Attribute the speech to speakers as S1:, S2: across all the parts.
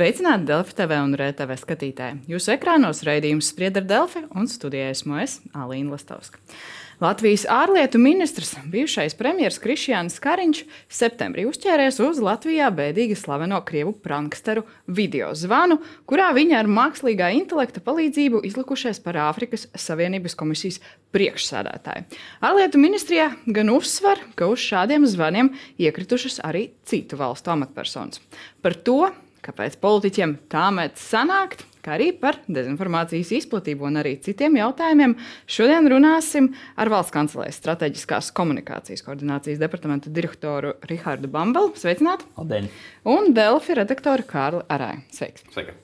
S1: Sveicināti Delfi TV un RTV skatītāji. Jūsu ekrānos raidījums Spriedra Delfi un studijā esmu es, Alīna Lastovska. Latvijas ārlietu ministrs, bijušais premjerministrs Krišjāns Kariņš, septembrī uzķēries uz Latvijā bēdīgi slaveno krievu pranksteru video zvanu, kurā viņi ar mākslīgā intelekta palīdzību izlikušies par Āfrikas Savienības komisijas priekšsēdētāju. Ārlietu ministrijā gan uzsver, ka uz šādiem zvaniem iekritušas arī citu valstu amatpersonas. Par to, kāpēc politiķiem tā mēdz sanākt, kā arī par dezinformācijas izplatību un arī citiem jautājumiem. Šodien runāsim ar valsts kancelēs strateģiskās komunikācijas koordinācijas departamenta direktoru Rihardu Bambelu. Sveicināti!
S2: Labdien!
S1: Un Delfi redaktoru Kārli Arāju. Sveiks!
S2: Sveika.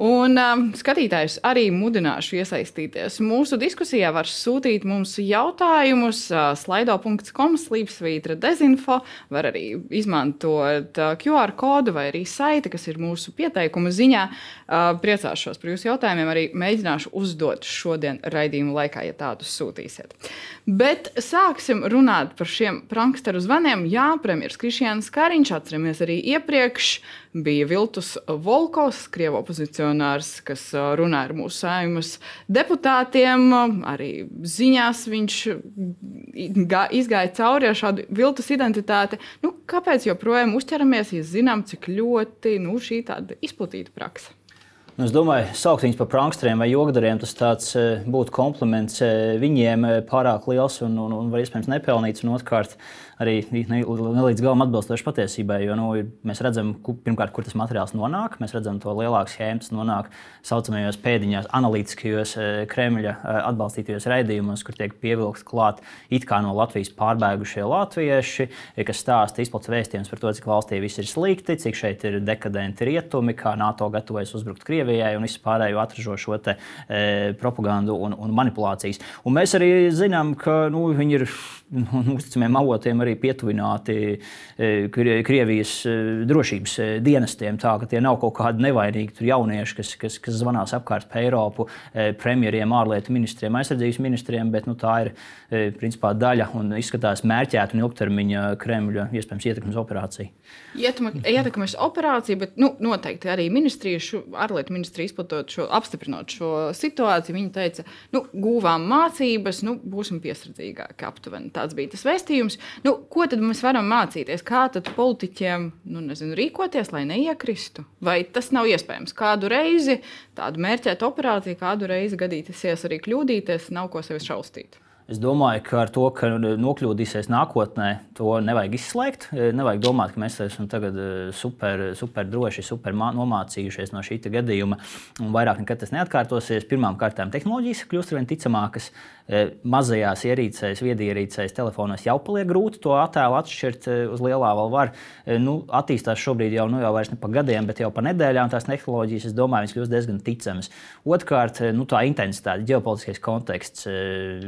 S1: Un um, skatītājus arī mudināšu iesaistīties. Mūsu diskusijā var sūtīt mums jautājumus, uh, slaido.com, slīpsvītra dezinfo, var arī izmantot uh, QR kodu vai arī saiti, kas ir mūsu pieteikuma ziņā. Uh, priecāšos par jūsu jautājumiem, arī mēģināšu uzdot šodien raidījuma laikā, ja tādus sūtīsiet. Bet sāksim runāt par šiem pranksteru zvaniem. Jā, premjerministrs Krišjāns Kariņš, atceramies arī iepriekš, bija Viltus Volkovs, Krievu opozicionārs, kas runāja ar mūsu saimas deputātiem. Arī ziņās viņš izgāja cauri ar šādu viltus identitāti. Nu, kāpēc joprojām uzķeramies, ja zinām, cik ļoti nu, šī tāda izplatīta praksa?
S2: Nu, es domāju, saukt viņus par pranksteriem vai jogdariem, tas tāds, būtu kompliments viņiem pārāk liels un, un, un var iespējams nepelnīts. Un otrkārt, arī ne, ne līdz galam atbilstoši patiesībai. Jo nu, mēs redzam, kur, pirmkārt, kur tas materiāls nonāk. Mēs redzam to lielāku schēmu, tas nonāk saucamajos pēdiņās, analītiskajos eh, Kremļa eh, atbalstītajos raidījumos, kur tiek pievilkts klāt it kā no Latvijas pārbēgušie latvieši, eh, kas stāsta izplatīts vēstījums par to, cik valstī viss ir slikti, cik šeit ir dekadenti rietumi, kā NATO gatavojas uzbrukt Krievijai un vispārējo atražo šo te, e, propagandu un, un manipulācijas. Un mēs arī zinām, ka nu, viņi ir nu, uzticamiem avotiem arī arī pietuvināti e, Krievijas e, drošības e, dienestiem. Tā ka tie nav kaut kādi nevainīgi jaunieši, kas, kas, kas zvanās apkārt pa Eiropu premjeriem, ārlietu ministriem, aizsardzības ministriem, bet nu, tā ir principā daļa un izskatās mērķēta un ilgtermiņa Kremļa iespējams ietekmes operācija.
S1: Ietekmes operācija, bet nu, noteikti arī ministrija, ārlietu ministrija izplatot šo, apstiprinot šo situāciju, viņi teica, nu, guvām mācības, nu, būsim piesardzīgāki. Aptuveni tāds bija tas vēstījums. Nu, ko tad mēs varam mācīties? Kā tad politiķiem nu, nezinu, rīkoties, lai neiekristu? Vai tas nav iespējams? Kādu reizi tādu mērķētu operāciju, kādu reizi gadīties arī kļūdīties, nav ko sevi šausmīt.
S2: Es domāju, ka ar to, ka nokļūdīsies nākotnē, to nevajag izslēgt. Nevajag domāt, ka mēs esam tagad eh, super, super droši, super nomācījušies no šī gadījuma un vairāk nekad tas neatkārtosies. Pirmkārt, tehnoloģijas kļūst ar vien ticamākas. Eh, mazajās ierīcēs, viedierīcēs, telefonos jau paliek grūti to attēlu atšķirt eh, uz lielā vēl var. Eh, nu, attīstās šobrīd jau, nu, jau ne pa gadiem, bet jau pa nedēļām tās tehnoloģijas, es domāju, kļūst diezgan ticamas. Otrkārt, nu, tā intensitāte, ģeopolitiskais konteksts,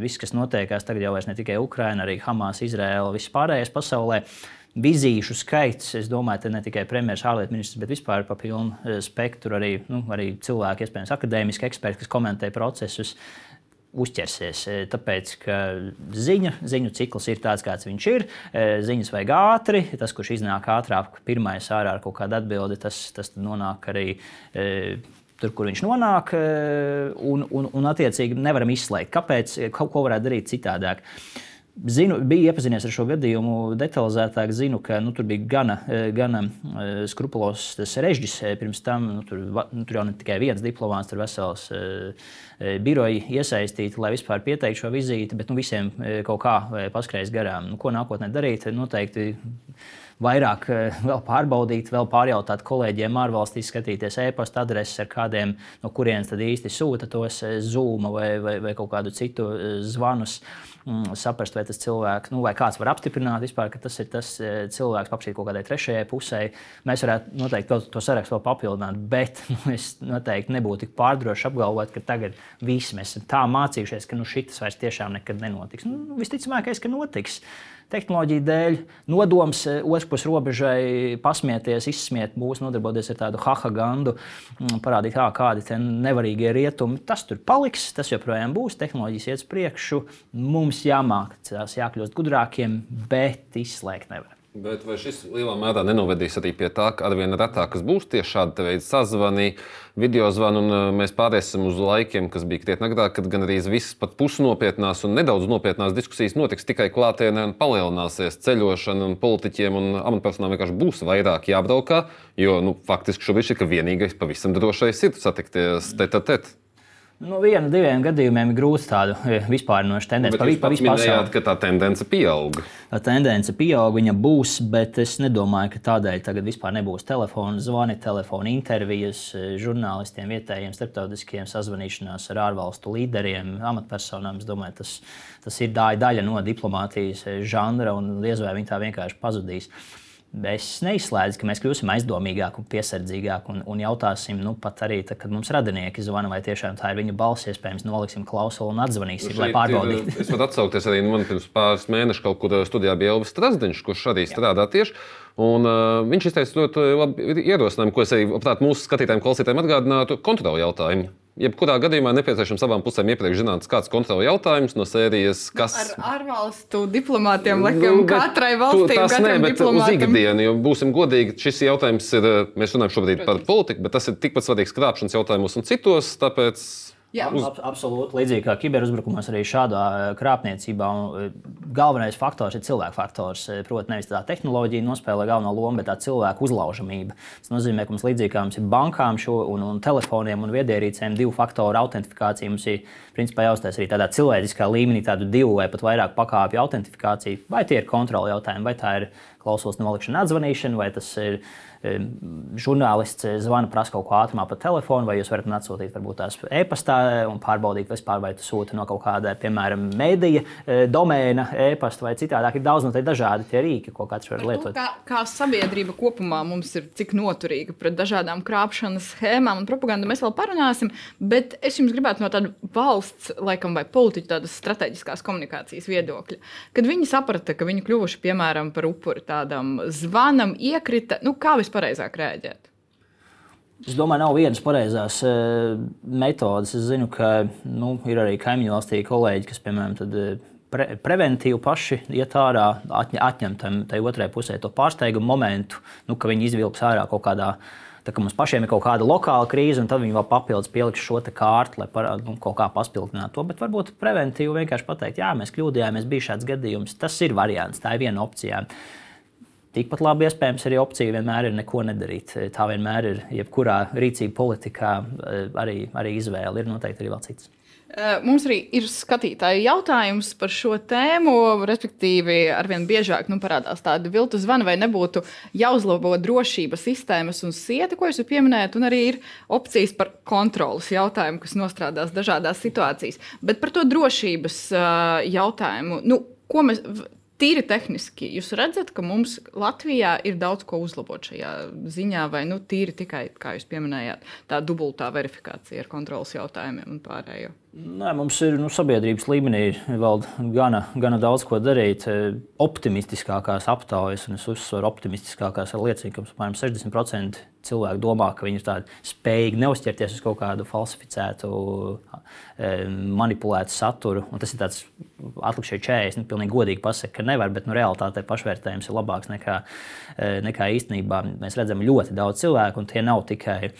S2: viss, kas notiekās tagad jau ne tikai Ukraina, arī Hamas, Izraela, viss pārējais pasaulē vizīšu skaits, es domāju, ne tikai premjerministrs, ārlietu ministrs, bet vispār pa pilnu spektru arī, nu, arī cilvēki, iespējams, akadēmiski eksperti, kas komentē procesus uzķersies. E, tāpēc, ka ziņu, ziņu cikls ir tāds, kāds viņš ir. E, ziņas vajag ātri. Tas, kurš iznāk ātrāk, pirmais ārā ar kaut kādu atbildi, tas, tas nonāk arī. Tur, kur viņš nonāk, un, un, un attiecīgi nevaram izslēgt, kāpēc, ko, ko varētu darīt citādāk. Zinu, biju iepazinies ar šo gadījumu detalizētāk. Zinu, ka nu, tur bija gana, gana e, skrupulos režģis pirms tam. Nu, tur, nu, tur jau ne tikai viens diplomāts, tur vesels biroji iesaistīti, lai vispār pieteiktu šo vizīti, bet nu, visiem kaut kā paskrējas garām. Nu, ko nākotnē darīt? Noteikti vairāk vēl pārbaudīt, vēl pārjautāt kolēģiem ārvalstīs, skatīties e-pasta adreses, ar kādiem, no kurienes tad īsti sūta tos Zoom vai, vai, vai kaut kādu citu zvanus. Uh, mm, saprast, vai tas cilvēks, nu, vai kāds var apstiprināt, vispār, ka tas ir tas cilvēks, paprasīt kaut kādai trešajai pusē. Mēs varētu noteikti to sarakstu vēl papildināt, bet nu, es noteikti nebūtu tik pārdrošs apgalvot, ka tagad viss mēs esam tā mācījušies, ka nu, šis vairs tiešām nekad nenotiks. Nu, visticamākais, ka notiks tehnoloģiju dēļ, nodoms eh, otrs robežai pasmieties, izsmiet mūs, nodarboties ar tādu hahagandu, mm, parādīt, kā, kādi ir nevarīgie rietumi. Tas tur paliks, tas joprojām būs, tehnoloģijas iet uz priekšu. Mums jāmāk tās jākļūst gudrākiem, bet izslēgt nevar.
S3: Bet vai šis lielā mērā nenovedīs arī pie tā, ka arvien retāk būs tieši šāda veida sazvani, video zvani, un uh, mēs pāriesim uz laikiem, kas bija krietni agrāk, kad gan arī visas pat pusnopietnās un nedaudz nopietnās diskusijas notiks tikai klātienē un palielināsies ceļošana, un politiķiem un amatpersonām vienkārši būs vairāk jābraukā, jo nu, faktiski šobrīd ir vienīgais pavisam drošais ir satikties tete tete.
S2: Nu, vienu, diviem gadījumiem ir grūti tādu eh, vispārinošu tendenci.
S3: Nu, pa, jūs minējāt, ka tā tendence pieaug.
S2: Tā tendence pieaug, viņa būs, bet es nedomāju, ka tādēļ tagad vispār nebūs telefona zvani, telefona intervijas eh, žurnālistiem, vietējiem, starptautiskiem sazvanīšanās ar ārvalstu līderiem, amatpersonām. Es domāju, tas, tas ir daļa no diplomātijas eh, žanra un diez vai viņi tā vienkārši pazudīs. Es neizslēdzu, ka mēs kļūsim aizdomīgāki un piesardzīgāki un, un jautāsim, nu, pat arī tad, kad mums radinieki zvana, vai tiešām tā ir viņa balss, iespējams, noliksim klausuli un atzvanīsim, nu, lai pārbaudītu.
S3: es varu atsaukties arī nu, man pirms pāris mēnešiem, kaut kur studijā bija Elvis Strasdiņš, kurš arī strādā tieši. Un, uh, viņš izteica ļoti labi ierosinājumu, ko es arī labprāt, mūsu skatītājiem, klausītājiem atgādinātu - kontroli jautājumu. Jebkurā gadījumā nepieciešams abām pusēm iepriekš zināt, kāds kontrols jautājums no sērijas, kas.
S1: Ar ārvalstu diplomātiem liekam, nu, katrai valstī
S3: tas nē, bet diplomātam. uz ikdienu, jo būsim godīgi, šis jautājums ir, mēs runājam šobrīd Protams. par politiku, bet tas ir tikpat svarīgs krāpšanas jautājumos un citos, tāpēc
S2: Jā, uz... Ab, absolūti. Līdzīgi kā kiberuzbrukumos, arī šādā eh, krāpniecībā eh, galvenais faktors ir cilvēku faktors. Eh, proti, nevis tā tehnoloģija nospēlē galveno lomu, bet tā cilvēku uzlaužamība. Tas nozīmē, ka mums līdzīgi kā mums ir bankām šo, un, un telefoniem un viedierīcēm divu faktoru autentifikācija, mums ir principā jāuztais arī tādā cilvēciskā līmenī tādu divu vai pat vairāk pakāpju autentifikāciju. Vai tie ir kontroli jautājumi, vai tā ir klausos nolikšana, atzvanīšana, vai tas ir žurnālists zvana, prasa kaut ko ātrumā pa telefonu, vai jūs varat man atsūtīt varbūt tās e-pastā un pārbaudīt, vispār, vai tu sūti no kaut kāda, piemēram, medija e, domēna e-pasta vai citādāk. Ir daudz no tie dažādi tie rīki, ko katrs var lietot.
S1: Kā, kā sabiedrība kopumā mums ir cik noturīga pret dažādām krāpšanas schēmām un propagandu, mēs vēl parunāsim, bet es jums gribētu no tāda valsts, laikam, vai politiķa tādas strateģiskās komunikācijas viedokļa, kad viņi saprata, ka viņi kļuvuši, piemēram, par upuri tādam zvanam, iekrita, nu kā vispareizāk rēģēt?
S2: Es domāju, nav vienas pareizās uh, metodes. Es zinu, ka nu, ir arī kaimiņu valstī kolēģi, kas, piemēram, tad, uh, pre, preventīvi paši iet ārā, atņ, atņem tam otrai pusē to pārsteigumu momentu, nu, ka viņi izvilks ārā kaut kādā. Tā kā mums pašiem ir kaut kāda lokāla krīze, un tad viņi vēl papildus pieliks šo kārtu, lai par, nu, kaut kā paspildinātu to. Bet varbūt preventīvi vienkārši pateikt, jā, mēs kļūdījāmies, bija šāds gadījums. Tas ir variants, tā ir viena opcija. Tikpat labi iespējams arī opcija vienmēr ir neko nedarīt. Tā vienmēr ir jebkurā rīcība politikā eh, arī, arī izvēle. Ir noteikti arī vēl cits.
S1: Eh, mums arī ir skatītāju jautājums par šo tēmu. Respektīvi, arvien biežāk nu, parādās tāda viltu zvana, vai nebūtu jāuzlabo drošības sistēmas un sieti, ko jūs pieminējat, un arī ir opcijas par kontrolas jautājumu, kas nostrādās dažādās situācijās. Bet par to drošības eh, jautājumu, nu, ko mēs tīri tehniski, jūs redzat, ka mums Latvijā ir daudz ko uzlabot šajā ziņā, vai nu, tīri tikai, kā jūs pieminējāt, tā dubultā verifikācija ar kontrolas jautājumiem un pārējo?
S2: Nē, mums ir nu, sabiedrības līmenī vēl gana, gana daudz ko darīt. Optimistiskākās aptaujas, un es uzsveru optimistiskākās, liecina, ka apmēram 60% cilvēku domā, ka viņi ir spējīgi neuzķerties uz kaut kādu falsificētu, manipulētu saturu. Un tas ir tāds atlikušie 40. Nu, pilnīgi godīgi pasakot, ka nevar, bet nu, realtātē pašvērtējums ir labāks nekā, nekā īstenībā. Mēs redzam ļoti daudz cilvēku, un tie nav tikai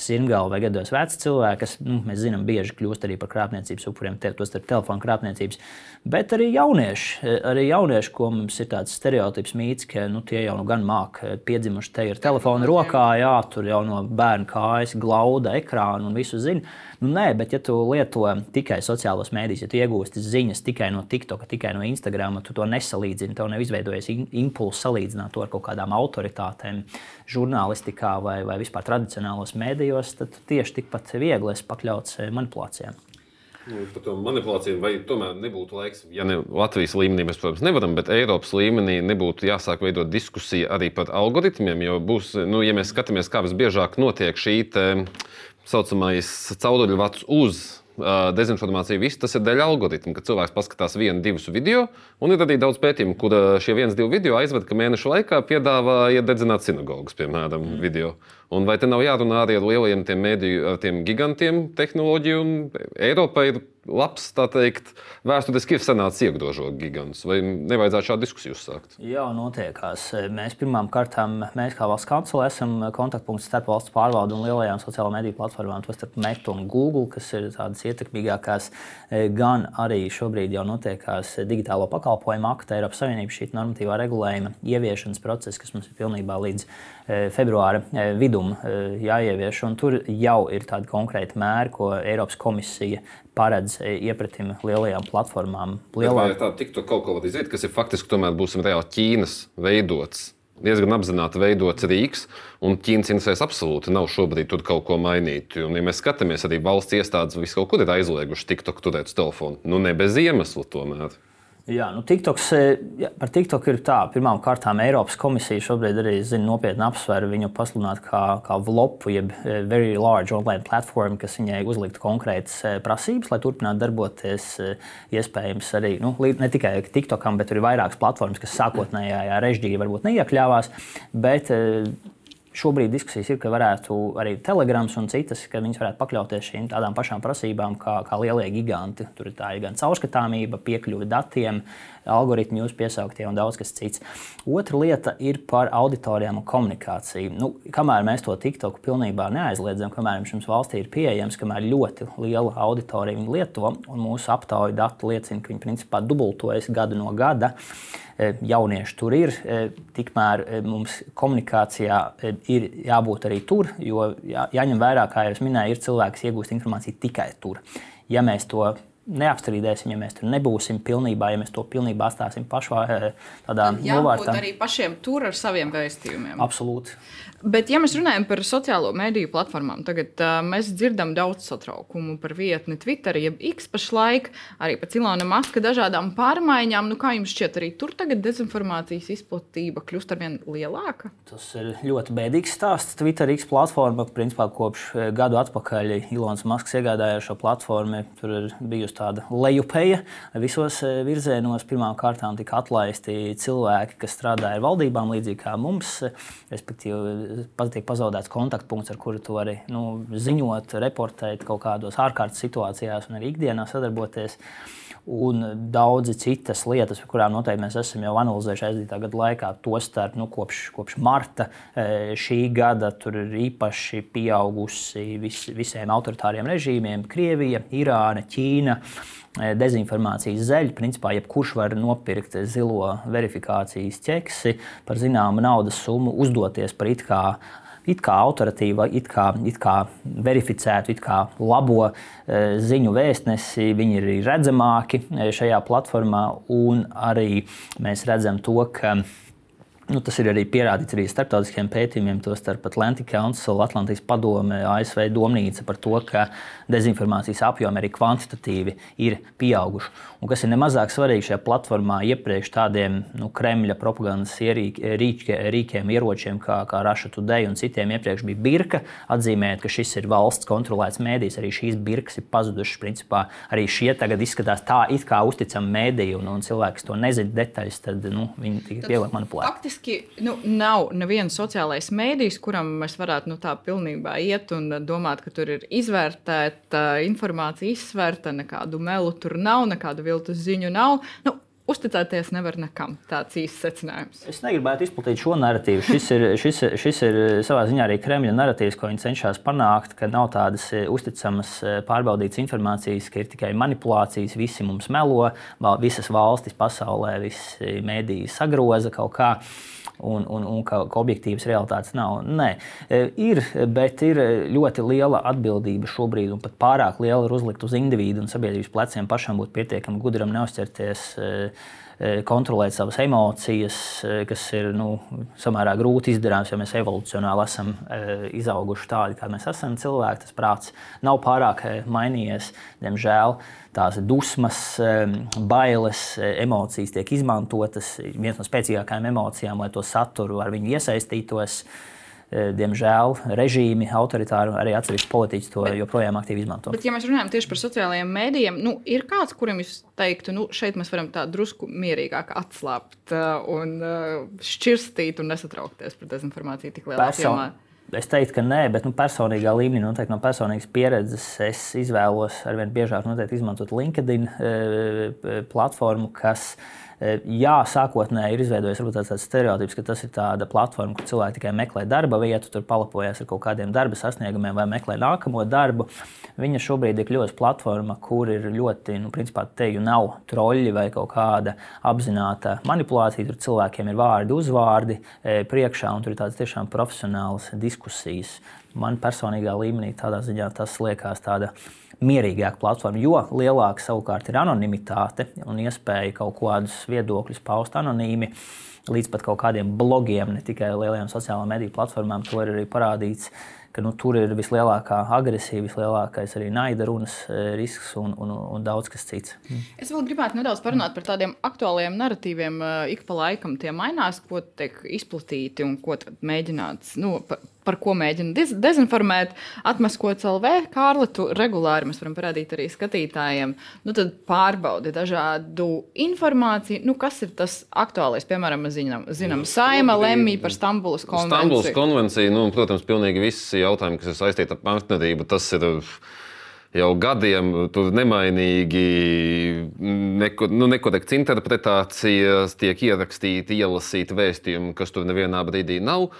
S2: sirmgalvi vai gados veci cilvēki, kas, nu, mēs zinām, bieži kļūst arī par krāpniecības upuriem, tostarp telefonu krāpniecības, bet arī jaunieši, arī jaunieši, ko mums ir tāds stereotips mīts, ka nu, tie jau nu gan māk piedzimuši te ar telefonu rokā, jā, tur jau no bērna kājas glauda ekrānu un visu zina. Nu, nē, bet ja tu lieto tikai sociālos mēdījus, ja tu iegūsti ziņas tikai no TikTok, tikai no Instagram, tu to nesalīdzini, tev nav izveidojies impulss salīdzināt to ar kaut kādām autoritātēm, žurnālistikā vai, vai vispār tradicionālos mēdījos, tad tieši tikpat viegli esi pakļauts manipulācijām.
S3: Nu, par to manipulāciju, vai tomēr nebūtu laiks, ja ne Latvijas līmenī mēs, protams, nevaram, bet Eiropas līmenī nebūtu jāsāk veidot diskusija arī par algoritmiem. Jo būs, nu, ja mēs skatāmies, kā visbiežāk notiek šī tā saucamais cauruļu vats uz dezinformācija, viss tas ir dēļ algoritma, ka cilvēks paskatās vienu, divus video, un ir arī daudz pētījumu, kur šie viens, divi video aizved, ka mēnešu laikā piedāvā iededzināt sinagogas, piemēram, mm. video. Un vai te nav jārunā arī ar lielajiem tiem mēdīju, ar tiem gigantiem tehnoloģiju, un Eiropai ir labs, tā teikt, vēsturiski ir sanācis iegrožot gigantus. Vai nevajadzētu šādu diskusiju uzsākt?
S2: Jā, notiekās. Mēs pirmām kārtām, mēs kā valsts kancele esam kontaktpunkts starp valsts pārvaldu un lielajām sociālo mediju platformām, tostarp Meta un Google, kas ir tādas ietekmīgākās. Gan arī šobrīd jau notiekās digitālo pakalpojumu akta Eiropas Savienības šī normatīvā regulējuma ieviešanas process, kas mums ir pilnībā līdz februāra vidum jāievieš. Un tur jau ir tādi konkrēti mēri, ko Eiropas komisija paredz iepratim lielajām platformām.
S3: Lielā... Vai tā tiktu kaut ko izdarīt, kas ir faktiski tomēr būsim reāli Ķīnas veidots? Diezgan apzināti veidots Rīgas, un Ķīnas interesēs absolūti nav šobrīd tur kaut ko mainīt. Un, ja mēs skatāmies, arī valsts iestādes visu kaut kur ir aizlieguši TikTok turēt uz telefonu. Nu, ne bez iemesla tomēr.
S2: Jā, nu, TikToks, eh, jā, par TikTok ir tā, pirmām kārtām Eiropas komisija šobrīd arī zina nopietni apsver viņu pasludināt kā, kā VLOPu, jeb eh, Very Large Online Platform, kas viņai uzliktu konkrētas eh, prasības, lai turpinātu darboties. Iespējams, arī nu, ne tikai TikTokam, bet arī vairākas platformas, kas sākotnējā režģī varbūt neiekļāvās. Bet, Šobrīd diskusijas ir, ka varētu arī Telegrams un citas, ka viņas varētu pakļauties šīm tādām pašām prasībām kā, kā lielie giganti. Tur ir tā ir gan caurskatāmība, piekļuve datiem, algoritmi jūs piesauktie un daudz kas cits. Otra lieta ir par auditorijām un komunikāciju. Nu, kamēr mēs to TikTok pilnībā neaizliedzam, kamēr mums valstī ir pieejams, kamēr ļoti liela auditorija viņu lieto un mūsu aptauju dati liecina, ka viņi principā dubultojas gadu no gada. E, jaunieši tur ir, e, tikmēr e, mums komunikācijā ir jābūt arī tur, jo jā, jāņem vērā, kā jau minēju, ir cilvēki, kas iegūst informāciju tikai tur. Ja mēs to neapstrīdēsim, ja mēs tur nebūsim pilnībā, ja mēs to pilnībā atstāsim pašā tādā
S1: novārtā. Arī pašiem tur ar saviem vēstījumiem.
S2: Absolūti.
S1: Bet, ja mēs runājam par sociālo mediju platformām, tagad uh, mēs dzirdam daudz satraukumu par vietni Twitter, jeb X pašlaik, arī par Ilona Maska dažādām pārmaiņām. Nu, kā jums šķiet, arī tur tagad dezinformācijas izplatība kļūst ar vien lielāka?
S2: Tas ir ļoti bēdīgs stāsts. Twitter X platforma, principā kopš gadu atpakaļ Ilons Masks iegādājās šo platformu, tur ir bijusi tāda lejupēja visos virzienos. Pirmām kārtām tika atlaisti cilvēki, kas strādāja ar valdībām, līdzīgi kā mums, respektīvi tiek pazaudēts kontaktpunkts, ar kuru tu vari nu, ziņot, reportēt kaut kādos ārkārtas situācijās un arī ikdienā sadarboties. Un daudzi citas lietas, kurām noteikti mēs esam jau analizējuši aizdītā gada laikā, tostarp nu, kopš, kopš marta e, šī gada, tur ir īpaši pieaugusi vis, visiem autoritāriem režīmiem - Krievija, Irāna, Ķīna e, dezinformācijas zeļu. Principā, jebkurš var nopirkt zilo verifikācijas ķeksi par zināmu naudas summu, uzdoties par it kā it kā autoritīva, it kā, it kā verificētu, it kā labo e, ziņu vēstnesi. Viņi ir redzamāki e, šajā platformā, un arī mēs redzam to, ka Nu, tas ir arī pierādīts arī starptautiskiem pētījumiem, tostarp Atlantic Council, Atlantijas padome, ASV domnīca par to, ka dezinformācijas apjomi arī kvantitatīvi ir pieauguši. Un kas ir nemazāk svarīgi šajā platformā, iepriekš tādiem nu, Kremļa propagandas ierīk, rīķie, rīkiem, ieročiem, kā, kā Russia Today un citiem, iepriekš bija birka, atzīmējot, ka šis ir valsts kontrolēts mēdījis. Arī šīs birkas ir pazudušas. Principā arī šie tagad izskatās tā, it kā uzticami mēdīji, un, un cilvēki to nezina detaļas, tad nu, viņi tikai pieliek manipulēt.
S1: Faktiski nu, nav neviens sociālais mēdījis, kuram mēs varētu nu, tā pilnībā iet un domāt, ka tur ir izvērtēta informācija, izsvērta, nekādu melu tur nav, nekādu viltus ziņu nav. Nu, Uzticēties nevar nekam. Tāds īsts secinājums.
S2: Es negribētu izplatīt šo narratīvu. Šis ir, šis, šis ir savā ziņā arī Kremļa narratīvs, ko viņi cenšas panākt, ka nav tādas uzticamas, pārbaudītas informācijas, ka ir tikai manipulācijas, visi mums melo, visas valstis pasaulē, visi mēdīji sagroza kaut kā un, un, un ka, ka objektīvas realitātes nav. Nē, e, ir, bet ir ļoti liela atbildība šobrīd, un pat pārāk liela ir uzlikt uz individu un sabiedrības pleciem pašam būt pietiekami gudram, neuzķerties e, e, kontrolēt savas emocijas, kas ir nu, samērā grūti izdarāms, jo mēs evolūcionāli esam izauguši tādi, kādi mēs esam. Cilvēki, tas prāts nav pārāk mainījies, diemžēl tās dusmas, bailes, emocijas tiek izmantotas. Viena no spēcīgākajām emocijām, lai to saturu ar viņu iesaistītos. Eh, diemžēl režīmi, autoritāri, arī atsevišķi politiķi to bet, joprojām aktīvi izmanto.
S1: Bet, ja mēs runājam tieši par sociālajiem mēdījiem, nu, ir kāds, kuram jūs teiktu, nu, šeit mēs varam tā drusku mierīgāk atslābt eh, un šķirstīt un nesatraukties par dezinformāciju tik lielā apjomā?
S2: Es teiktu, ka nē, bet nu, personīgā līmenī, noteikti no personīgas pieredzes, es izvēlos arvien biežāk izmantot LinkedIn platformu, kas ir Jā, sākotnēji ir izveidojies tāds, tāds stereotips, ka tas ir tāda platforma, kur cilvēki tikai meklē darba vietu, tur palapojas ar kaut kādiem darba sasniegumiem vai meklē nākamo darbu. Viņa šobrīd ir kļuvusi platforma, kur ir ļoti, nu, principā, te jau nav troļļi vai kaut kāda apzināta manipulācija. Tur cilvēkiem ir vārdi, uzvārdi priekšā, un tur ir tādas tiešām profesionālas diskusijas. Man personīgā līmenī tādā ziņā tas liekas tāda mierīgāka platforma, jo lielāka savukārt ir anonimitāte un iespēja kaut kādus viedokļus paust anonīmi. Līdz pat kaut kādiem blogiem, ne tikai lielajām sociālajām mediju platformām, to ir arī parādīts, ka nu, tur ir vislielākā agresija, vislielākais arī naida runas e, risks un, un, un daudz kas cits.
S1: Es vēl gribētu nedaudz parunāt par tādiem aktuāliem narratīviem. E, ik pa laikam tie mainās, ko tiek izplatīti un ko mēģināts. Nu, par, ko mēģina dez dezinformēt, atmaskot LV. Kārli, tu regulāri mēs varam parādīt arī skatītājiem. Nu, tad pārbaudi dažādu informāciju. Nu, kas ir tas aktuālais? Piemēram, zinām, zinām nu, Saima lemj par Stambulas konvenciju.
S3: Stambulas konvencija, nu, protams, pilnīgi visi jautājumi, kas ir saistīti ar pamatnedību, tas ir jau gadiem tur nemainīgi neko, nu, nekorekts interpretācijas, tiek ierakstīti, ielasīti vēstījumi, kas tur nevienā brīdī nav.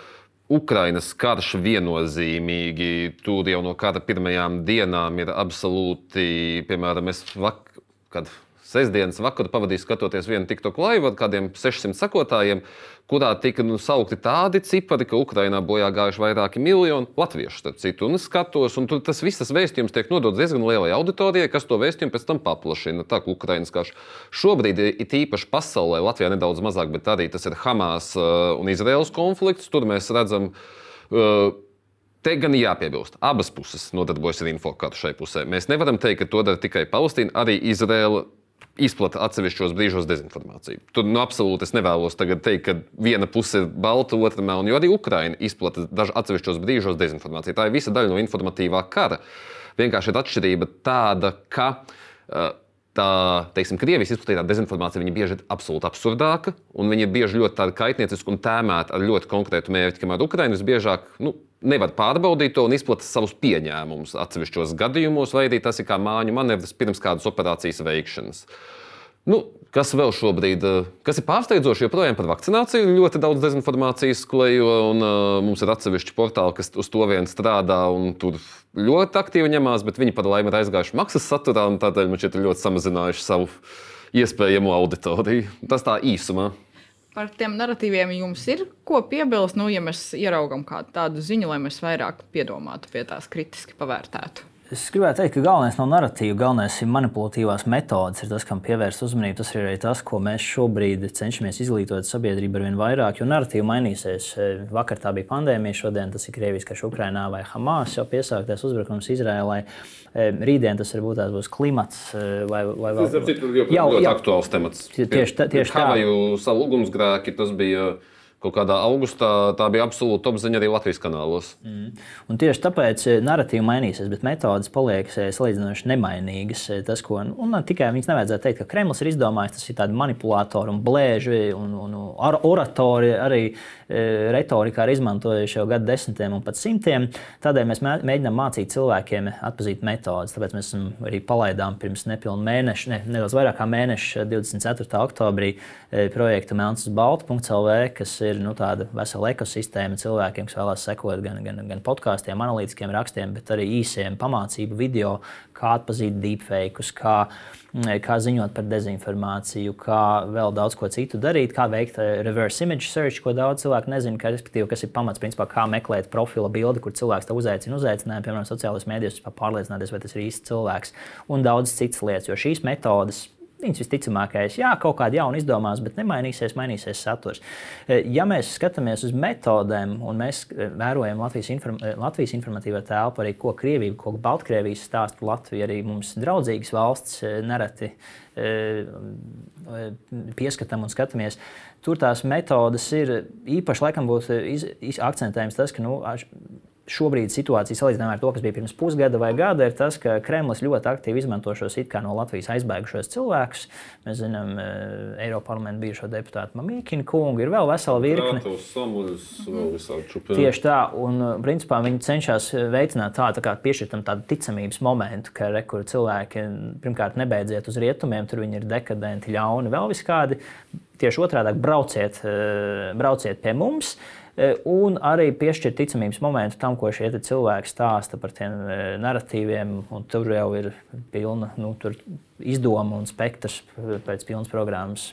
S3: Ukrainas karš viennozīmīgi tur jau no kara pirmajām dienām ir absolūti, piemēram, es vak, kad sestdienas vakaru pavadīju skatoties vienu TikTok laivu ar kādiem 600 sekotājiem, kurā tika nu, saukti tādi cipari, ka Ukrainā bojā gājuši vairāki miljoni latviešu, starp citu. Un es skatos, un tur tas viss vēstījums tiek nodots diezgan lielai auditorijai, kas to vēstījumu pēc tam paplašina. Tā kā Ukrainas karš šobrīd ir īpaši pasaulē, Latvijā nedaudz mazāk, bet arī tas ir Hamas uh, un Izraels konflikts. Tur mēs redzam. Uh, Te gan jāpiebilst, abas puses nodarbojas ar infokārtu šai pusē. Mēs nevaram teikt, ka to dara tikai Palestīna, arī Izraela izplata atsevišķos brīžos dezinformāciju. Tur nu, absolūti es nevēlos teikt, ka viena puse ir balta, otra melna, jo arī Ukraina izplata dažos atsevišķos brīžos dezinformāciju. Tā ir visa daļa no informatīvā kara. Vienkārši ir atšķirība tāda, ka. Uh, tā, teiksim, Krievijas izplatītā dezinformācija bieži ir absolūti absurdāka, un viņa ir bieži ļoti kaitnieciska un tēmēta ar ļoti konkrētu mērķi, kamēr Ukraiņa visbiežāk nu, nevar pārbaudīt to un izplatīt savus pieņēmumus atsevišķos gadījumos, vai arī tas ir kā māņu manevrs pirms kādas operācijas veikšanas. Nu, kas vēl šobrīd, eh, kas ir pārsteidzoši, joprojām par vakcināciju ļoti daudz dezinformācijas klejo, un uh, mums ir atsevišķi portāli, kas uz to vien strādā un tur ļoti aktīvi ņemās, bet viņi par laimi ir aizgājuši maksas saturā, un tādēļ man šķiet ļoti samazinājuši savu iespējamo auditoriju. Tas tā īsumā.
S1: Par tiem narratīviem jums ir ko piebilst, nu, ja mēs ieraugām kādu tādu ziņu, lai mēs vairāk piedomātu pie tās kritiski pavērtētu.
S2: Es gribētu teikt, ka galvenais nav narratīva, galvenais ir manipulatīvās metodes, ir tas, kam pievērst uzmanību. Tas ir arī tas, ko mēs šobrīd cenšamies izglītot sabiedrību ar vien vairāk, jo narratīva mainīsies. Vakar tā bija pandēmija, šodien tas ir Krievijas karš Ukrainā vai Hamas jau piesāktais uzbrukums Izrēlai. Rītdien tas varbūt tās būs klimats vai, vai
S3: vēl. Tas ir ļoti aktuāls temats.
S2: Tieši, tieši tā.
S3: Havaju salu ugunsgrēki, tas bija kaut kādā augustā tā bija absolūta topziņa arī Latvijas kanālos.
S2: Mm. Un tieši tāpēc eh, narratīva mainīsies, bet metodas paliek eh, salīdzinoši nemainīgas. Eh, tas, ko, un, tikai viņas nevajadzētu teikt, ka Kremlis ir izdomājis, tas ir tādi manipulatori un blēži un, un, oratori arī retorikā ir izmantojuši jau gadu desmitiem un pat simtiem. Tādēļ mēs mēģinām mācīt cilvēkiem atpazīt metodas. Tāpēc mēs arī palaidām pirms nepilnu mēneša, ne, nedaudz vairāk kā mēneša, 24. oktobrī projektu melnsbalta.lv, kas ir ir nu, tāda vesela ekosistēma cilvēkiem, kas vēlās sekot gan, gan, gan podkāstiem, analītiskiem rakstiem, bet arī īsiem pamācību video, kā atpazīt deepfakes, kā, mm, kā ziņot par dezinformāciju, kā vēl daudz ko citu darīt, kā veikt eh, reverse image search, ko daudz cilvēku nezina, ka, kas ir pamats, principā, kā meklēt profila bildi, kur cilvēks te uzaicina, uzaicinājumu, piemēram, sociālajos mēdījos, pārliecināties, vai tas ir īsts cilvēks, un daudz citas lietas, jo šīs metodas Viņas visticamākais, jā, kaut kāda jauna izdomās, bet nemainīsies, mainīsies saturs. E, ja mēs skatāmies uz metodēm un mēs e, vērojam Latvijas, inform e, Latvijas informatīvā telpu, arī ko Krievija, ko Baltkrievijas stāsta Latvija, arī mums draudzīgas valsts nereti pieskatām un skatāmies. Tur tās metodas ir īpaši, laikam, būtu akcentējums tas, ka nu, šobrīd situācija salīdzinājumā ar to, kas bija pirms pusgada vai gada, ir tas, ka Kremlis ļoti aktīvi izmanto šos it kā no Latvijas aizbēgušos cilvēkus. Mēs zinām, eh, Eiropas parlamenta bijušo deputātu Mamīkinu kungu, ir vēl vesela virkne. Tieši tā, un principā viņi cenšas veicināt tā, tā kā piešķirt tam tādu ticamības momentu, ka re, cilvēki pirmkārt nebeidziet uz rietumiem, tur viņi ir dekadenti, ļauni, vēl viskādi. Tieši otrādi - brauciet, brauciet pie mums. E, un arī piešķirt ticamības momentu tam, ko šie cilvēki stāsta par tiem e, narratīviem. Tur jau ir pilna nu, izdoma un spektrs pēc pilnas programmas.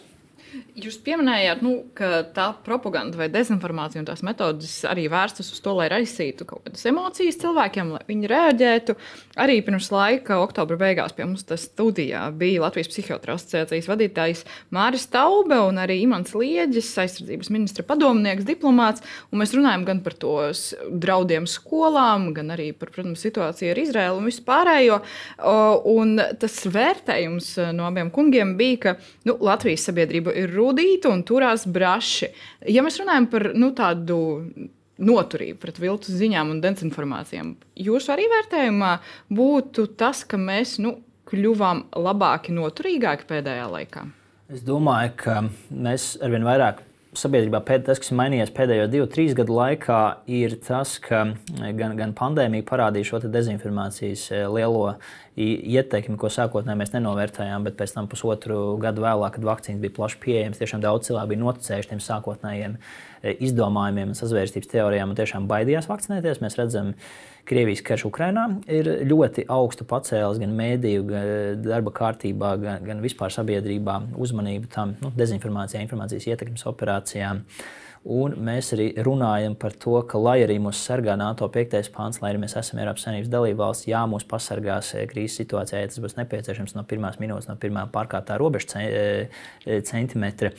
S1: Jūs pieminējāt, nu, ka tā propaganda vai dezinformācija un tās metodas arī vērstas uz to, lai raisītu kaut kādas emocijas cilvēkiem, lai viņi reaģētu. Arī pirms laika, oktobra beigās, pie mums studijā bija Latvijas psihiatra asociācijas vadītājs Māris Taube un arī Imants Lieģis, aizsardzības ministra padomnieks, diplomāts. Mēs runājam gan par tos draudiem skolām, gan arī par protams, situāciju ar Izraēlu un vispārējo. Un tas vērtējums no abiem kungiem bija, ka nu, Latvijas sabiedrība ir rudīta un turās braši. Ja mēs runājam par nu, tādu noturību pret viltus ziņām un dezinformācijām, jūsu arī vērtējumā būtu tas, ka mēs nu, kļuvām labāki, noturīgāki pēdējā laikā?
S2: Es domāju, ka mēs arvien vairāk sabiedrībā pēd, tas, kas ir mainījies pēdējo divu, trīs gadu laikā, ir tas, ka gan, gan pandēmija parādīja šo dezinformācijas eh, lielo ieteikumi, ko sākotnēji mēs nenovērtējām, bet pēc tam pusotru gadu vēlāk, kad vakcīnas bija plaši pieejamas, tiešām daudz cilvēku bija noticējuši tiem sākotnējiem e, izdomājumiem un sazvērstības teorijām un tiešām baidījās vakcinēties. Mēs redzam, Krievijas karš Ukrainā ir ļoti augstu pacēlis gan mēdīju, gan darba kārtībā, gan, gan vispār sabiedrībā uzmanību tam nu, dezinformācijai, informācijas ietekmes operācijām. Uh, Un mēs arī runājam par to, ka, lai arī mūs sargā NATO 5. pāns, lai arī mēs esam Eiropas Savienības dalībvalsts, jā, mūs pasargās eh, krīzes situācijā, ja tas būs nepieciešams no pirmās minūtes, no pirmā pārkārtā robeža eh, eh, centimetra.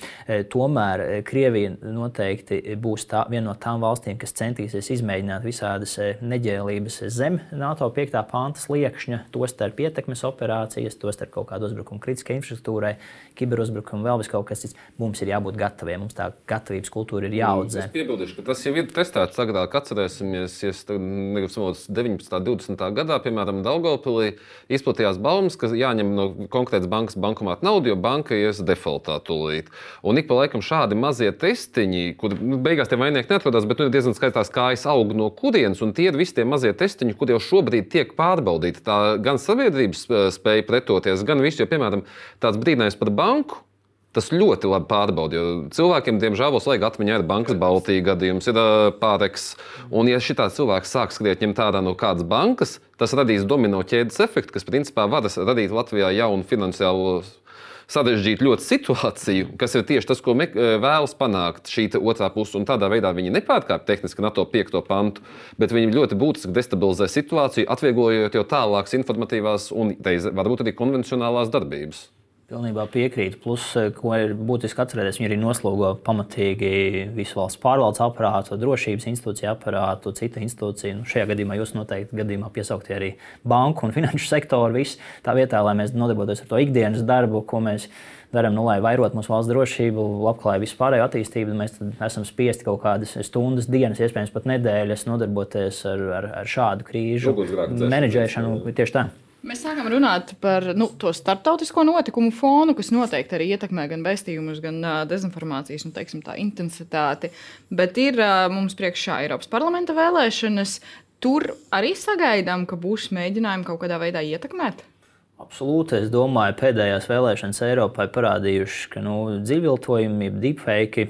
S2: Tomēr Krievija noteikti būs tā, viena no tām valstīm, kas centīsies izmēģināt visādas neģēlības zem NATO 5. pānta sliekšņa, tostarp ietekmes operācijas, tostarp kaut kādu uzbrukumu kritiskai infrastruktūrai, kiberuzbrukumu, vēl vis kaut kas cits. Mums ir jābūt gataviem, mums tā gatavības kultūra ir jāaudzē.
S3: Es piebildīšu, ka tas jau ir testēts agrāk. Atcerēsimies, ja 19. un 20. gadā, piemēram, Daugopilī izplatījās baumas, ka jāņem no konkrētas bankas bankomāta nauda, jo banka ies defaultā tūlīt. Un ik pa laikam šādi mazie testiņi, kur nu, beigās tie vaininieki neatrodas, bet nu, diezgan skaistās kājas aug no kurienes, un tie ir visi tie mazie testiņi, kur jau šobrīd tiek pārbaudīti. Tā gan sabiedrības spēja pretoties, gan viss, jo, piemēram, tāds brīdinājums par banku Tas ļoti labi pārbauda. Jo cilvēkiem, diemžēl, slēdz atmiņā ir bankas Baltijas gadījums, ir pāreks. Un, ja šī cilvēks sāk skriet ņemt ārā no kādas bankas, tas radīs domino ķēdes efektu, kas principā var radīt Latvijā jaunu finansiālo sarežģītu ļoti situāciju, kas ir tieši tas, ko vēlas panākt šī otrā puse. Un tādā veidā viņi nepārkāpj tehniski NATO 5. pantu, bet viņi ļoti būtiski destabilizē situāciju, atvieglojot jau tālākas informatīvās un teiz, varbūt arī konvencionālās darbības.
S2: Pilnībā piekrītu. Plus, eh, ko ir būtiski atcerēties, viņi arī noslogo pamatīgi visu valsts pārvaldes aparātu, drošības institūciju aparātu, citu institūciju. Nu, šajā gadījumā jūs noteikti gadījumā piesauktie arī banku un finanšu sektoru. Visu. Tā vietā, lai mēs nodarbotos ar to ikdienas darbu, ko mēs darām, nu, lai vairotu mūsu valsts drošību, labklājību, vispārējo attīstību, mēs esam spiesti kaut kādas stundas, dienas, iespējams pat nedēļas nodarboties ar, ar, ar šādu krīžu menedžēšanu. Tieši tā.
S1: Mēs sākam runāt par nu, to starptautisko notikumu fonu, kas noteikti arī ietekmē gan vēstījumus, gan uh, dezinformācijas nu, teiksim, intensitāti. Bet ir uh, mums priekšā Eiropas parlamenta vēlēšanas. Tur arī sagaidām, ka būs mēģinājumi kaut kādā veidā ietekmēt.
S2: Absolūti. Es domāju, pēdējās vēlēšanas Eiropai parādījušas, ka nu, dzīvviltojumi, deepfake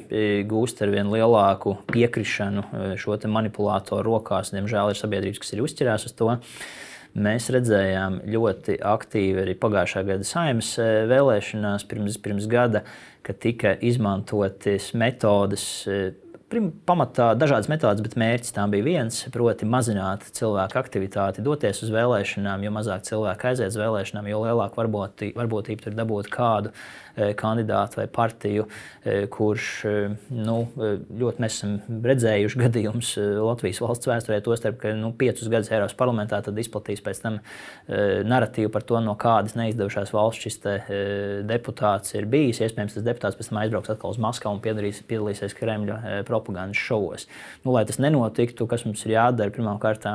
S2: gūst ar vien lielāku piekrišanu šo manipulātoru rokās. Diemžēl ir sabiedrības, kas ir uzķerās uz to. Uh, Mēs redzējām ļoti aktīvi arī pagājušā gada saimnes eh, vēlēšanās, pirms, pirms gada, kad tika izmantotas metodes. Pamatā dažādas metodas, bet mērķis tam bija viens, proti, mazināt cilvēku aktivitāti, doties uz vēlēšanām. Jo mazāk cilvēku aiziet uz vēlēšanām, jo lielāka varbūtība tur dabūt kādu E, kandidātu vai partiju, e, kurš e, nu, ļoti mēs esam redzējuši gadījumus Latvijas valsts vēsturē, tostarp, ka nu, piecus gadus Eiropas parlamentā izplatīs pēc tam narratīvu par to, no kādas neizdevušās valsts šis deputāts ir bijis. Iespējams, tas deputāts pēc tam aizbrauks atkal uz Maskavu un piedalīsies Kremļa propagandas šovos. Nu, lai tas nenotiktu, kas mums ir jādara, pirmkārt,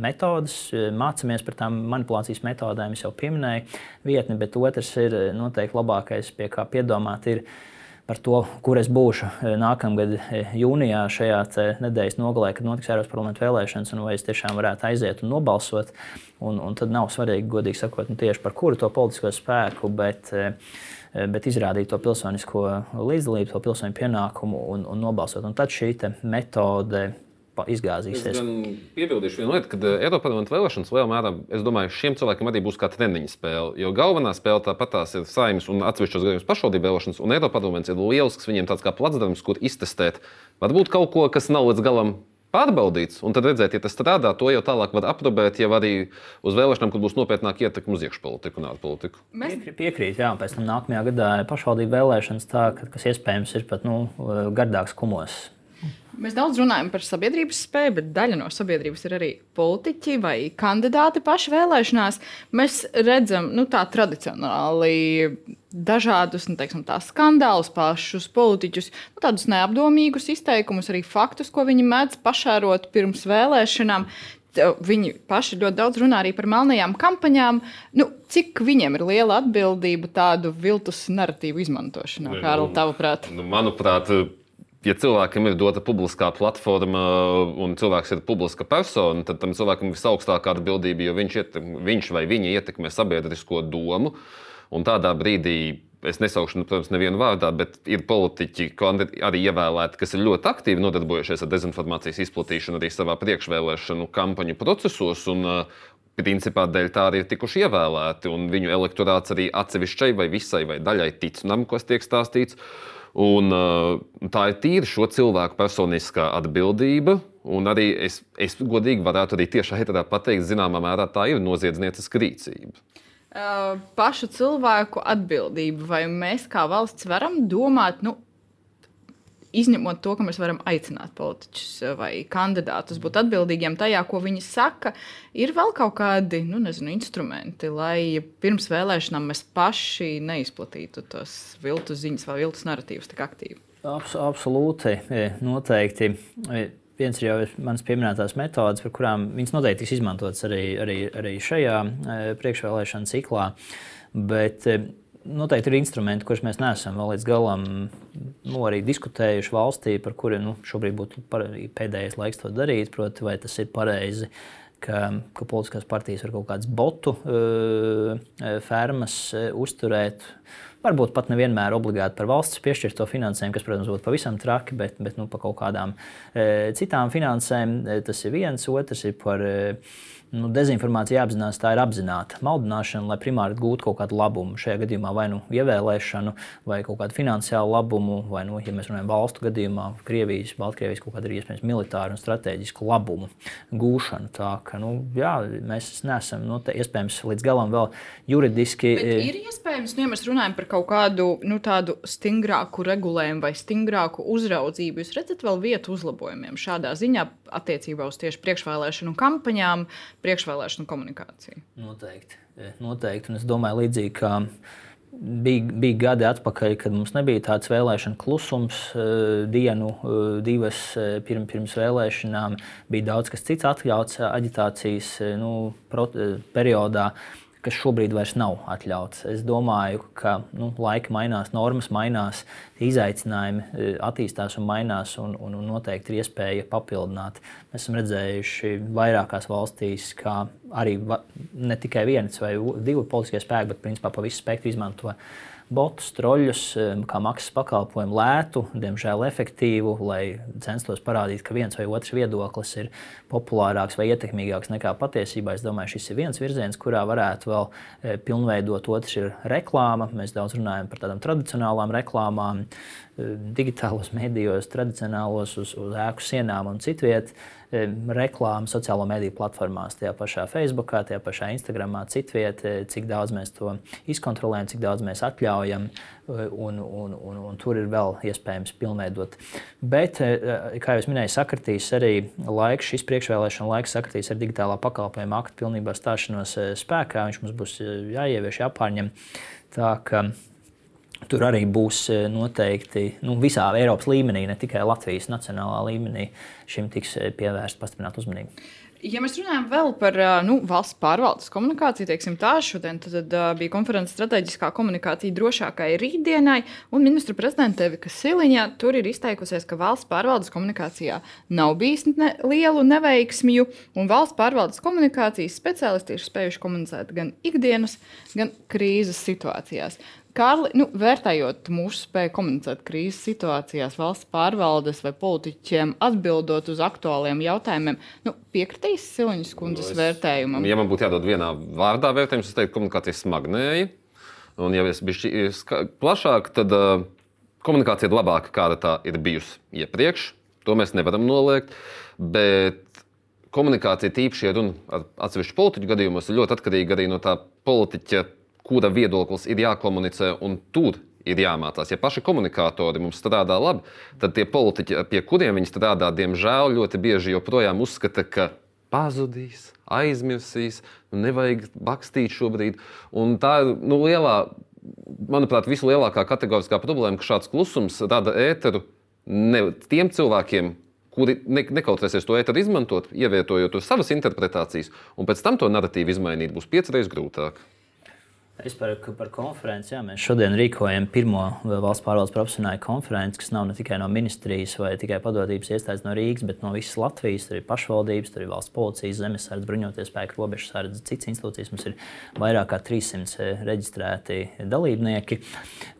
S2: metodas, mācāmies par tām manipulācijas metodēm, jau pieminēju vietni, bet otrs ir noteikti labākais, pie kā piedomāt. Ir, par to, kur es būšu e, nākamgad e, jūnijā, šajā nedēļas nogalē, kad notiks Eiropas parlamenta vēlēšanas, un vai es tiešām varētu aiziet un nobalsot. Un, un tad nav svarīgi, godīgi sakot, nu, tieši par kuru to politisko spēku, bet, e, bet izrādīt to pilsonisko līdzdalību, to pilsoņu pienākumu un, un nobalsot. Un tad šī metode izgāzīsies.
S3: Es piebildīšu vienu lietu, ka eh, Eiropas parlamenta vēlēšanas lielā mērā, es domāju, šiem cilvēkiem arī būs kā treniņa spēle. Jo galvenā spēle tāpat tās ir saimnes un atsevišķos gadījumos pašvaldību vēlēšanas, un Eiropas parlaments ir lielisks, viņiem tāds kā placdarms, kur iztestēt varbūt kaut ko, kas nav līdz galam pārbaudīts, un tad redzēt, ja tas strādā, to jau tālāk var aprobēt, jau arī uz vēlēšanām, kad būs nopietnāka ietekme uz iekšpolitiku un ārpolitiku.
S2: Mēs piekrītam, jā, pēc tam nākamajā gadā pašvaldību vēlēšanas, tā, kas iespējams ir pat nu, gardāks kumos.
S1: Mēs daudz runājam par sabiedrības spēju, bet daļa no sabiedrības ir arī politiķi vai kandidāti paši vēlēšanās. Mēs redzam, nu, tā tradicionāli dažādus nu, teiksim, skandālus, pašus politiķus, nu, tādus neapdomīgus izteikumus, arī faktus, ko viņi mēdz pašērot pirms vēlēšanām. Viņi paši ļoti daudz runā arī par melnajām kampaņām. Nu, cik viņiem ir liela atbildība tādu viltus narratīvu izmantošanā, Kārl, tavuprāt?
S3: Nu, manuprāt, ja cilvēkam ir dota publiskā platforma un cilvēks ir publiska persona, tad tam cilvēkam ir visaugstākā atbildība, jo viņš, ietekmē, viņš vai viņa ietekmē sabiedrisko domu. Un tādā brīdī es nesaukšu, nu, protams, nevienu vārdā, bet ir politiķi, arī ievēlēti, kas ir ļoti aktīvi nodarbojušies ar dezinformācijas izplatīšanu arī savā priekšvēlēšanu kampaņu procesos. Un, Principā dēļ tā arī ir tikuši ievēlēti, viņu elektorāts arī atsevišķai vai visai vai daļai tic tam, kas tiek stāstīts. Un, uh, tā ir tīra šo cilvēku personiskā atbildība. Un arī es, es godīgi varētu arī tieši šeit pateikt, zināmā mērā tā ir noziedznieciska rīcība.
S1: Uh, pašu cilvēku atbildība. Vai mēs kā valsts varam domāt, nu, izņemot to, ka mēs varam aicināt politiķus vai kandidātus būt atbildīgiem tajā, ko viņi saka, ir vēl kaut kādi nu, nezinu, instrumenti, lai pirms vēlēšanām mēs paši neizplatītu tos viltus ziņas vai viltus narratīvus tik aktīvi.
S2: Abs, absolūti, e, noteikti. E, viens ir jau manas pieminētās metodes, par kurām viņas noteikti tiks izmantotas arī, arī, arī šajā e, priekšvēlēšana ciklā. Bet noteikti ir instrumenti, kurus mēs neesam vēl līdz galam nu, diskutējuši valstī, par kuriem nu, šobrīd būtu pēdējais laiks to darīt. Proti, vai tas ir pareizi, ka, ka politiskās partijas var kaut kādas botu uh, fermas uh, uzturēt. Varbūt pat nevienmēr obligāti par valsts piešķirto finansējumu, kas, protams, būtu pavisam traki, bet, bet nu, par kaut kādām e, citām finansēm tas ir viens, otrs ir par e, nu, dezinformācija jāapzinās, tā ir apzināta maldināšana, lai primāri gūtu kaut kādu labumu. Šajā gadījumā vai nu ievēlēšanu, vai kaut kādu finansiālu labumu, vai, nu, ja mēs runājam valstu gadījumā, Krievijas, Baltkrievijas kaut kādu iespējams militāru un strateģisku labumu gūšanu. Tā ka nu, jā, mēs neesam nu, iespējams līdz galam vēl juridiski.
S1: Bet e, ir iespējams, nu, ja mēs runājam par kaut kādu nu, tādu stingrāku regulējumu vai stingrāku uzraudzību, jūs redzat vēl vietu uzlabojumiem šādā ziņā attiecībā uz tieši priekšvēlēšanu kampaņām priekšvēlēšanu komunikāciju.
S2: Noteikti. E, noteikti. Un es domāju, līdzīgi kā bija, bija gadi atpakaļ, kad mums nebija tāds vēlēšana klusums, e, dienu, e, divas pirms, pirms vēlēšanām. Bija daudz kas cits atļauts aģitācijas nu, periodā kas šobrīd vairs nav atļauts. Es domāju, ka nu, laika mainās, normas mainās, izaicinājumi e, attīstās un mainās, un, un, un noteikti ir iespēja papildināt. Mēs esam redzējuši vairākās valstīs, kā arī ne tikai viens vai divi politiskie spēki, bet principā pa visu spektru izmanto botus, troļļus, kā maksas pakalpojumu lētu, diemžēl efektīvu, lai censtos parādīt, ka viens vai otrs viedoklis ir populārāks vai ietekmīgāks nekā patiesībā. Es domāju, šis ir viens virziens, kurā varētu vēl e, pilnveidot. Otrs ir reklāma. Mēs daudz runājam par tādām tradicionālām reklāmām, e, digitālos medijos, tradicionālos uz, uz ēku sienām un citvietā reklāmu sociālo mediju platformās, tajā pašā Facebook, tajā pašā Instagram, citvietā, cik daudz mēs to izkontrolējam, cik daudz mēs atļaujam. Un, un, un, un tur ir vēl iespējams pilnveidot. Bet, kā jau minēju, sakritīs arī laiks, šis priekšvēlēšana laiks sakritīs ar digitālā pakalpojuma aktu pilnībā stāšanos spēkā. Viņš mums būs jāievieš, jāpārņem. Tā, ka, Tur arī būs noteikti nu, visā Eiropas līmenī, ne tikai Latvijas nacionālā līmenī, šim tiks pievērsta pastiprināta uzmanība.
S1: Ja mēs runājam vēl par nu, valsts pārvaldes komunikāciju, teiksim, tā šodien tad, tad, bija konferences strateģiskā komunikācija drošākai rītdienai, un ministra prezidenta Evika Siliņa tur ir izteikusies, ka valsts pārvaldes komunikācijā nav bijis ne lielu neveiksmju, un valsts pārvaldes komunikācijas speciālisti ir spējuši komunicēt gan ikdienas, gan krīzes situācijās. Kārli, nu, vērtējot mūsu spēju komunicēt krīzes situācijās, valsts pārvaldes vai politiķiem, atbildot uz aktuāliem jautājumiem, nu, piekritīs Siliņas kundzes nu, es, vērtējumam?
S3: Ja man būtu jādod vienā vārdā vērtējums, es teiktu, komunikācija smagnēja. Un, ja es biju plašāk, tad uh, komunikācija ir labāka, kāda tā ir bijusi iepriekš. To mēs nevaram noliegt. Bet komunikācija, tīpaši, ja runa ar atsevišķu politiķu gadījumos, ir ļoti atkarīga arī no tā politiķa kura viedoklis ir jākomunicē, un tur ir jāmācās. Ja paši komunikatori mums strādā labi, tad tie politiķi, pie kuriem viņi strādā, diemžēl ļoti bieži joprojām uzskata, ka pazudīs, aizmirsīs, nu, nevajag bakstīt šobrīd. Un tā ir nu, lielā, manuprāt, vislielākā kategoriskā problēma, ka šāds klusums rada ēteru ne tiem cilvēkiem, kuri ne, nekautrēsies to ēteru izmantot, ievietojot to savas interpretācijas, un pēc tam to narratīvu izmainīt būs piecreiz grūtāk.
S2: Es par, konferenci. Jā, mēs šodien rīkojam pirmo valsts pārvaldes profesionāļu konferenci, kas nav ne tikai no ministrijas vai tikai padotības iestādes no Rīgas, bet no visas Latvijas. Tur ir pašvaldības, tur ir valsts policijas, zemesardze, bruņoties spēku, robežsardze, citas institūcijas. Mums ir vairāk kā 300 eh, reģistrēti dalībnieki.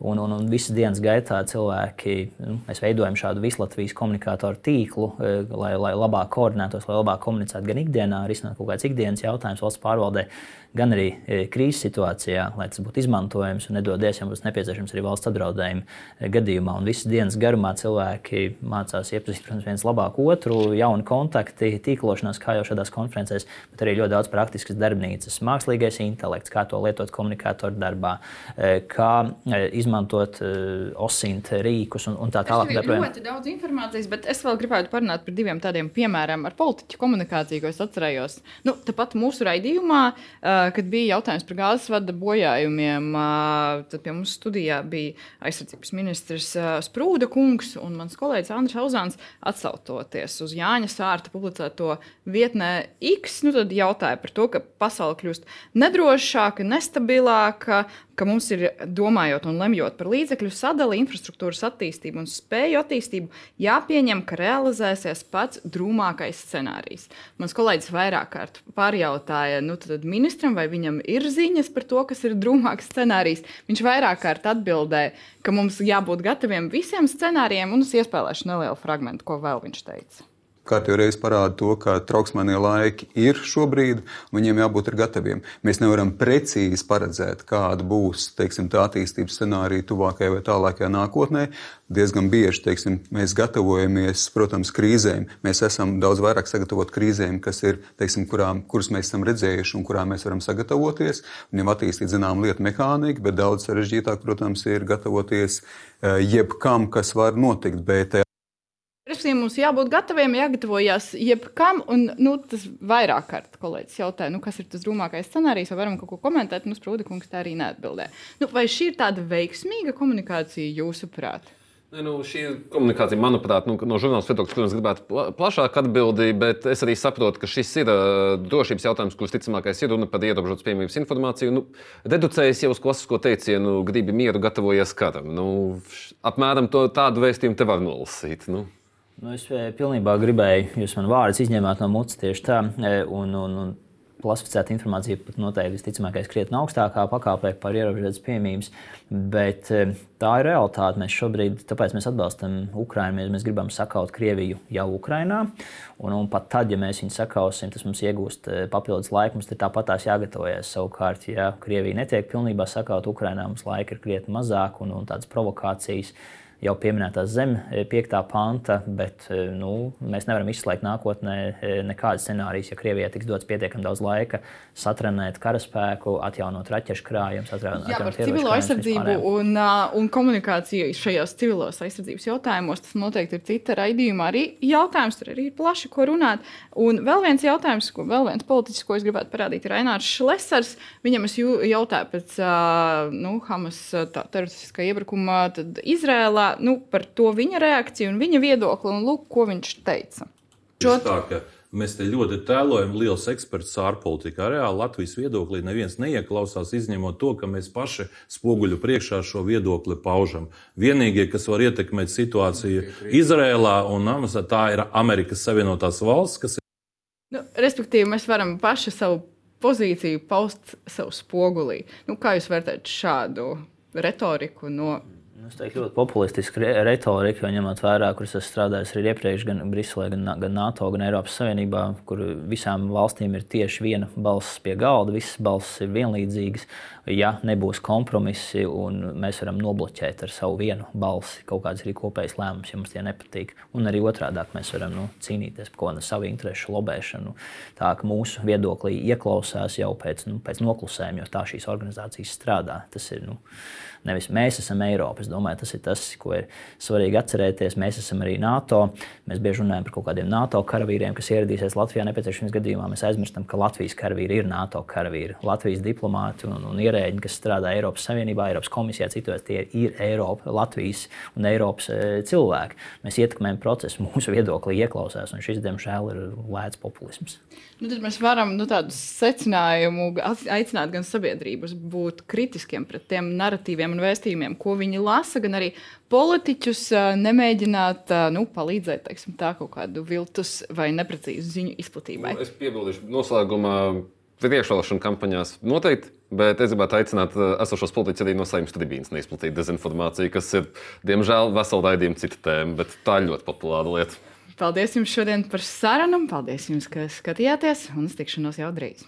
S2: Un, un, un visas dienas gaitā cilvēki, nu, mēs veidojam šādu visu Latvijas komunikātoru tīklu, eh, lai, lai labāk koordinētos, lai labāk komunicētu gan ikdienā, risināt kaut kādas ikdienas jautājumus valsts pārvaldē gan arī e, krīzes situācijā, lai tas būtu izmantojams un nedodies, ja būs nepieciešams arī valsts apdraudējuma e, gadījumā. Un visas dienas garumā cilvēki mācās iepazīt protams, viens labāk otru, jauni kontakti, tīklošanās, kā jau šādās konferencēs, bet arī ļoti daudz praktiskas darbnīcas, mākslīgais intelekts, kā to lietot komunikātoru darbā, e, kā izmantot osint rīkus un, un tā tālāk.
S1: Tas ir ļoti daudz informācijas, bet es vēl gribētu parunāt par diviem tādiem piemēriem ar politiķu komunikāciju, ko es atcerējos. Nu, tāpat mūsu raidījumā uh, kad bija jautājums par gāzes vada bojājumiem, tad pie mums studijā bija aizsardzības ministrs Sprūda kungs un mans kolēģis Andris Hauzāns atsautoties uz Jāņa Sārta publicēto vietnē X. Nu, tad jautāja par to, ka pasaule kļūst nedrošāka, nestabilāka, ka mums ir domājot un lemjot par līdzekļu sadali, infrastruktūras attīstību un spēju attīstību, jāpieņem, ka realizēsies pats drūmākais scenārijs. Mans kolēģis vairāk kārt pārjautāja nu, ministram, vai viņam ir ziņas par to, kas ir drūmāks scenārijs. Viņš vairāk kārt atbildēja, ka mums jābūt gataviem visiem scenārijiem, un es iespēlēšu nelielu fragment, ko vēl viņš teica
S4: kārtīgi reiz parāda to, ka trauksmēnie laiki ir šobrīd, viņiem jābūt gataviem. Mēs nevaram precīzi paredzēt, kāda būs teiksim, tā attīstības scenārija tuvākajā vai tālākajā nākotnē. Diezgan bieži teiksim, mēs gatavojamies, protams, krīzēm. Mēs esam daudz vairāk sagatavoti krīzēm, kas ir, teiksim, kurām, kuras mēs esam redzējuši un kurām mēs varam sagatavoties. Jau attīstīt zinām lietu mehāniku, bet daudz sarežģītāk, protams, ir gatavoties eh, jebkam, kas var notikt. Bet,
S1: Respektīvi, mums jābūt gataviem, jāgatavojas jebkam. Un, nu, tas vairāk kārt kolēģis jautāja, nu, kas ir tas drūmākais scenārijs, vai varam kaut ko komentēt. Nu, Sprūda kungs tā arī neatbildēja. Nu, vai šī ir tāda veiksmīga komunikācija jūsuprāt?
S3: Nu, šī komunikācija, manuprāt, nu, no žurnālistu viedokļa, protams, gribētu plašāk atbildēt, bet es arī saprotu, ka šis ir uh, drošības jautājums, kurš ticamākais ir runa par ierobežotas pieejamības informāciju. Nu, reducējas jau uz klasisko teicienu, gribi mieru, gatavojies karam. Nu, apmēram to, tādu vēstījumu te var nolasīt. Nu.
S2: Nu, es eh, pilnībā gribēju, jūs man vārdus izņēmāt no mutes tieši tā. Eh, un, un, un klasificēta informācija pat noteikti visticamākais krietni augstākā pakāpē par ierobežotas piemības. Bet eh, tā ir realitāte. Mēs šobrīd, tāpēc mēs atbalstam Ukraiņu, mēs, mēs gribam sakaut Krieviju jau Ukrainā. Un, un pat tad, ja mēs viņu sakausim, tas mums iegūst papildus laiku. Mums tāpat tās jāgatavojas. Savukārt, ja Krievija netiek pilnībā sakauta Ukrainā, mums laika ir krietni mazāk un, un tādas provokācijas jau pieminētā zem 5. panta, bet nu, mēs nevaram izslēgt nākotnē nekādas scenārijas, ja Krievijai tiks dots pietiekami daudz laika satrenēt karaspēku, atjaunot raķešu krājumus, atjaunot
S1: Jā, par civilo aizsardzību un, un komunikāciju šajos civilos aizsardzības jautājumos. Tas noteikti ir cita raidījuma arī jautājums, tur arī ir plaši ko runāt. Un vēl viens jautājums, ko vēl viens politiķis, ko es gribētu parādīt, ir Ainārs Šlesers. Viņam es jautāju pēc nu, Hamas teroristiskā iebrukuma Izrēlā nu, par to viņa reakciju un viņa viedokli, un lūk, ko viņš teica.
S5: Tā, Mēs te ļoti tēlojam liels eksperts ārpolitikā. Reāli Latvijas viedoklī neviens neieklausās, izņemot to, ka mēs paši spoguļu priekšā šo viedokli paužam. Vienīgie, kas var ietekmēt situāciju Izrēlā un Amasā, tā ir Amerikas Savienotās valsts, kas ir.
S1: Nu, respektīvi, mēs varam paši savu pozīciju paust sev spogulī. Nu, kā jūs vērtējat šādu retoriku no
S2: Es teiktu, ļoti populistiska retorika, jo ņemot vērā, kur es esmu strādājis arī iepriekš, gan Briselē, gan, gan NATO, gan Eiropas Savienībā, kur visām valstīm ir tieši viena balss pie galda, visas balss ir vienlīdzīgas. Ja nebūs kompromisi un mēs varam nobloķēt ar savu vienu balsi kaut kādas arī kopējas lēmumus, ja mums tie nepatīk. Un arī otrādi mēs varam nu, cīnīties par kaut kādu savu interesu lobēšanu. Tā ka mūsu viedoklī ieklausās jau pēc, nu, pēc noklusējuma, jo tā šīs organizācijas strādā. Tas ir nu, nevis mēs esam Eiropa. Es domāju, tas ir tas, ko ir svarīgi atcerēties. Mēs esam arī NATO. Mēs bieži runājam par kaut kādiem NATO karavīriem, kas ieradīsies Latvijā. Nepieciešamības gadījumā mēs aizmirstam, ka Latvijas karavīri ir NATO karavīri. Latvijas diplomāti un, un ierēģi, kas strādā Eiropas Savienībā, Eiropas komisijā, citos tie ir Eiropa, Latvijas un Eiropas e, cilvēki. Mēs ietekmējam procesu, mūsu viedoklī ieklausās, un šis, diemžēl, ir lēts populisms.
S1: Nu, tad mēs varam nu, tādu secinājumu aicināt gan sabiedrības būt kritiskiem pret tiem narratīviem un vēstījumiem, ko viņi lasa, gan arī politiķus nemēģināt nu, palīdzēt teiksim, tā, kaut kādu viltus vai neprecīzu ziņu izplatībai.
S3: Nu, es piebildīšu noslēgumā. Priekšvēlēšana kampaņās noteikti, bet es gribētu aicināt esošos politiķus arī no saimnes tribīnas neizplatīt dezinformāciju, kas ir, diemžēl, vesela raidījuma cita tēma, bet tā ir ļoti populāra lieta.
S1: Paldies jums šodien par sarunu. Paldies jums, ka skatījāties un uz tikšanos jau drīz.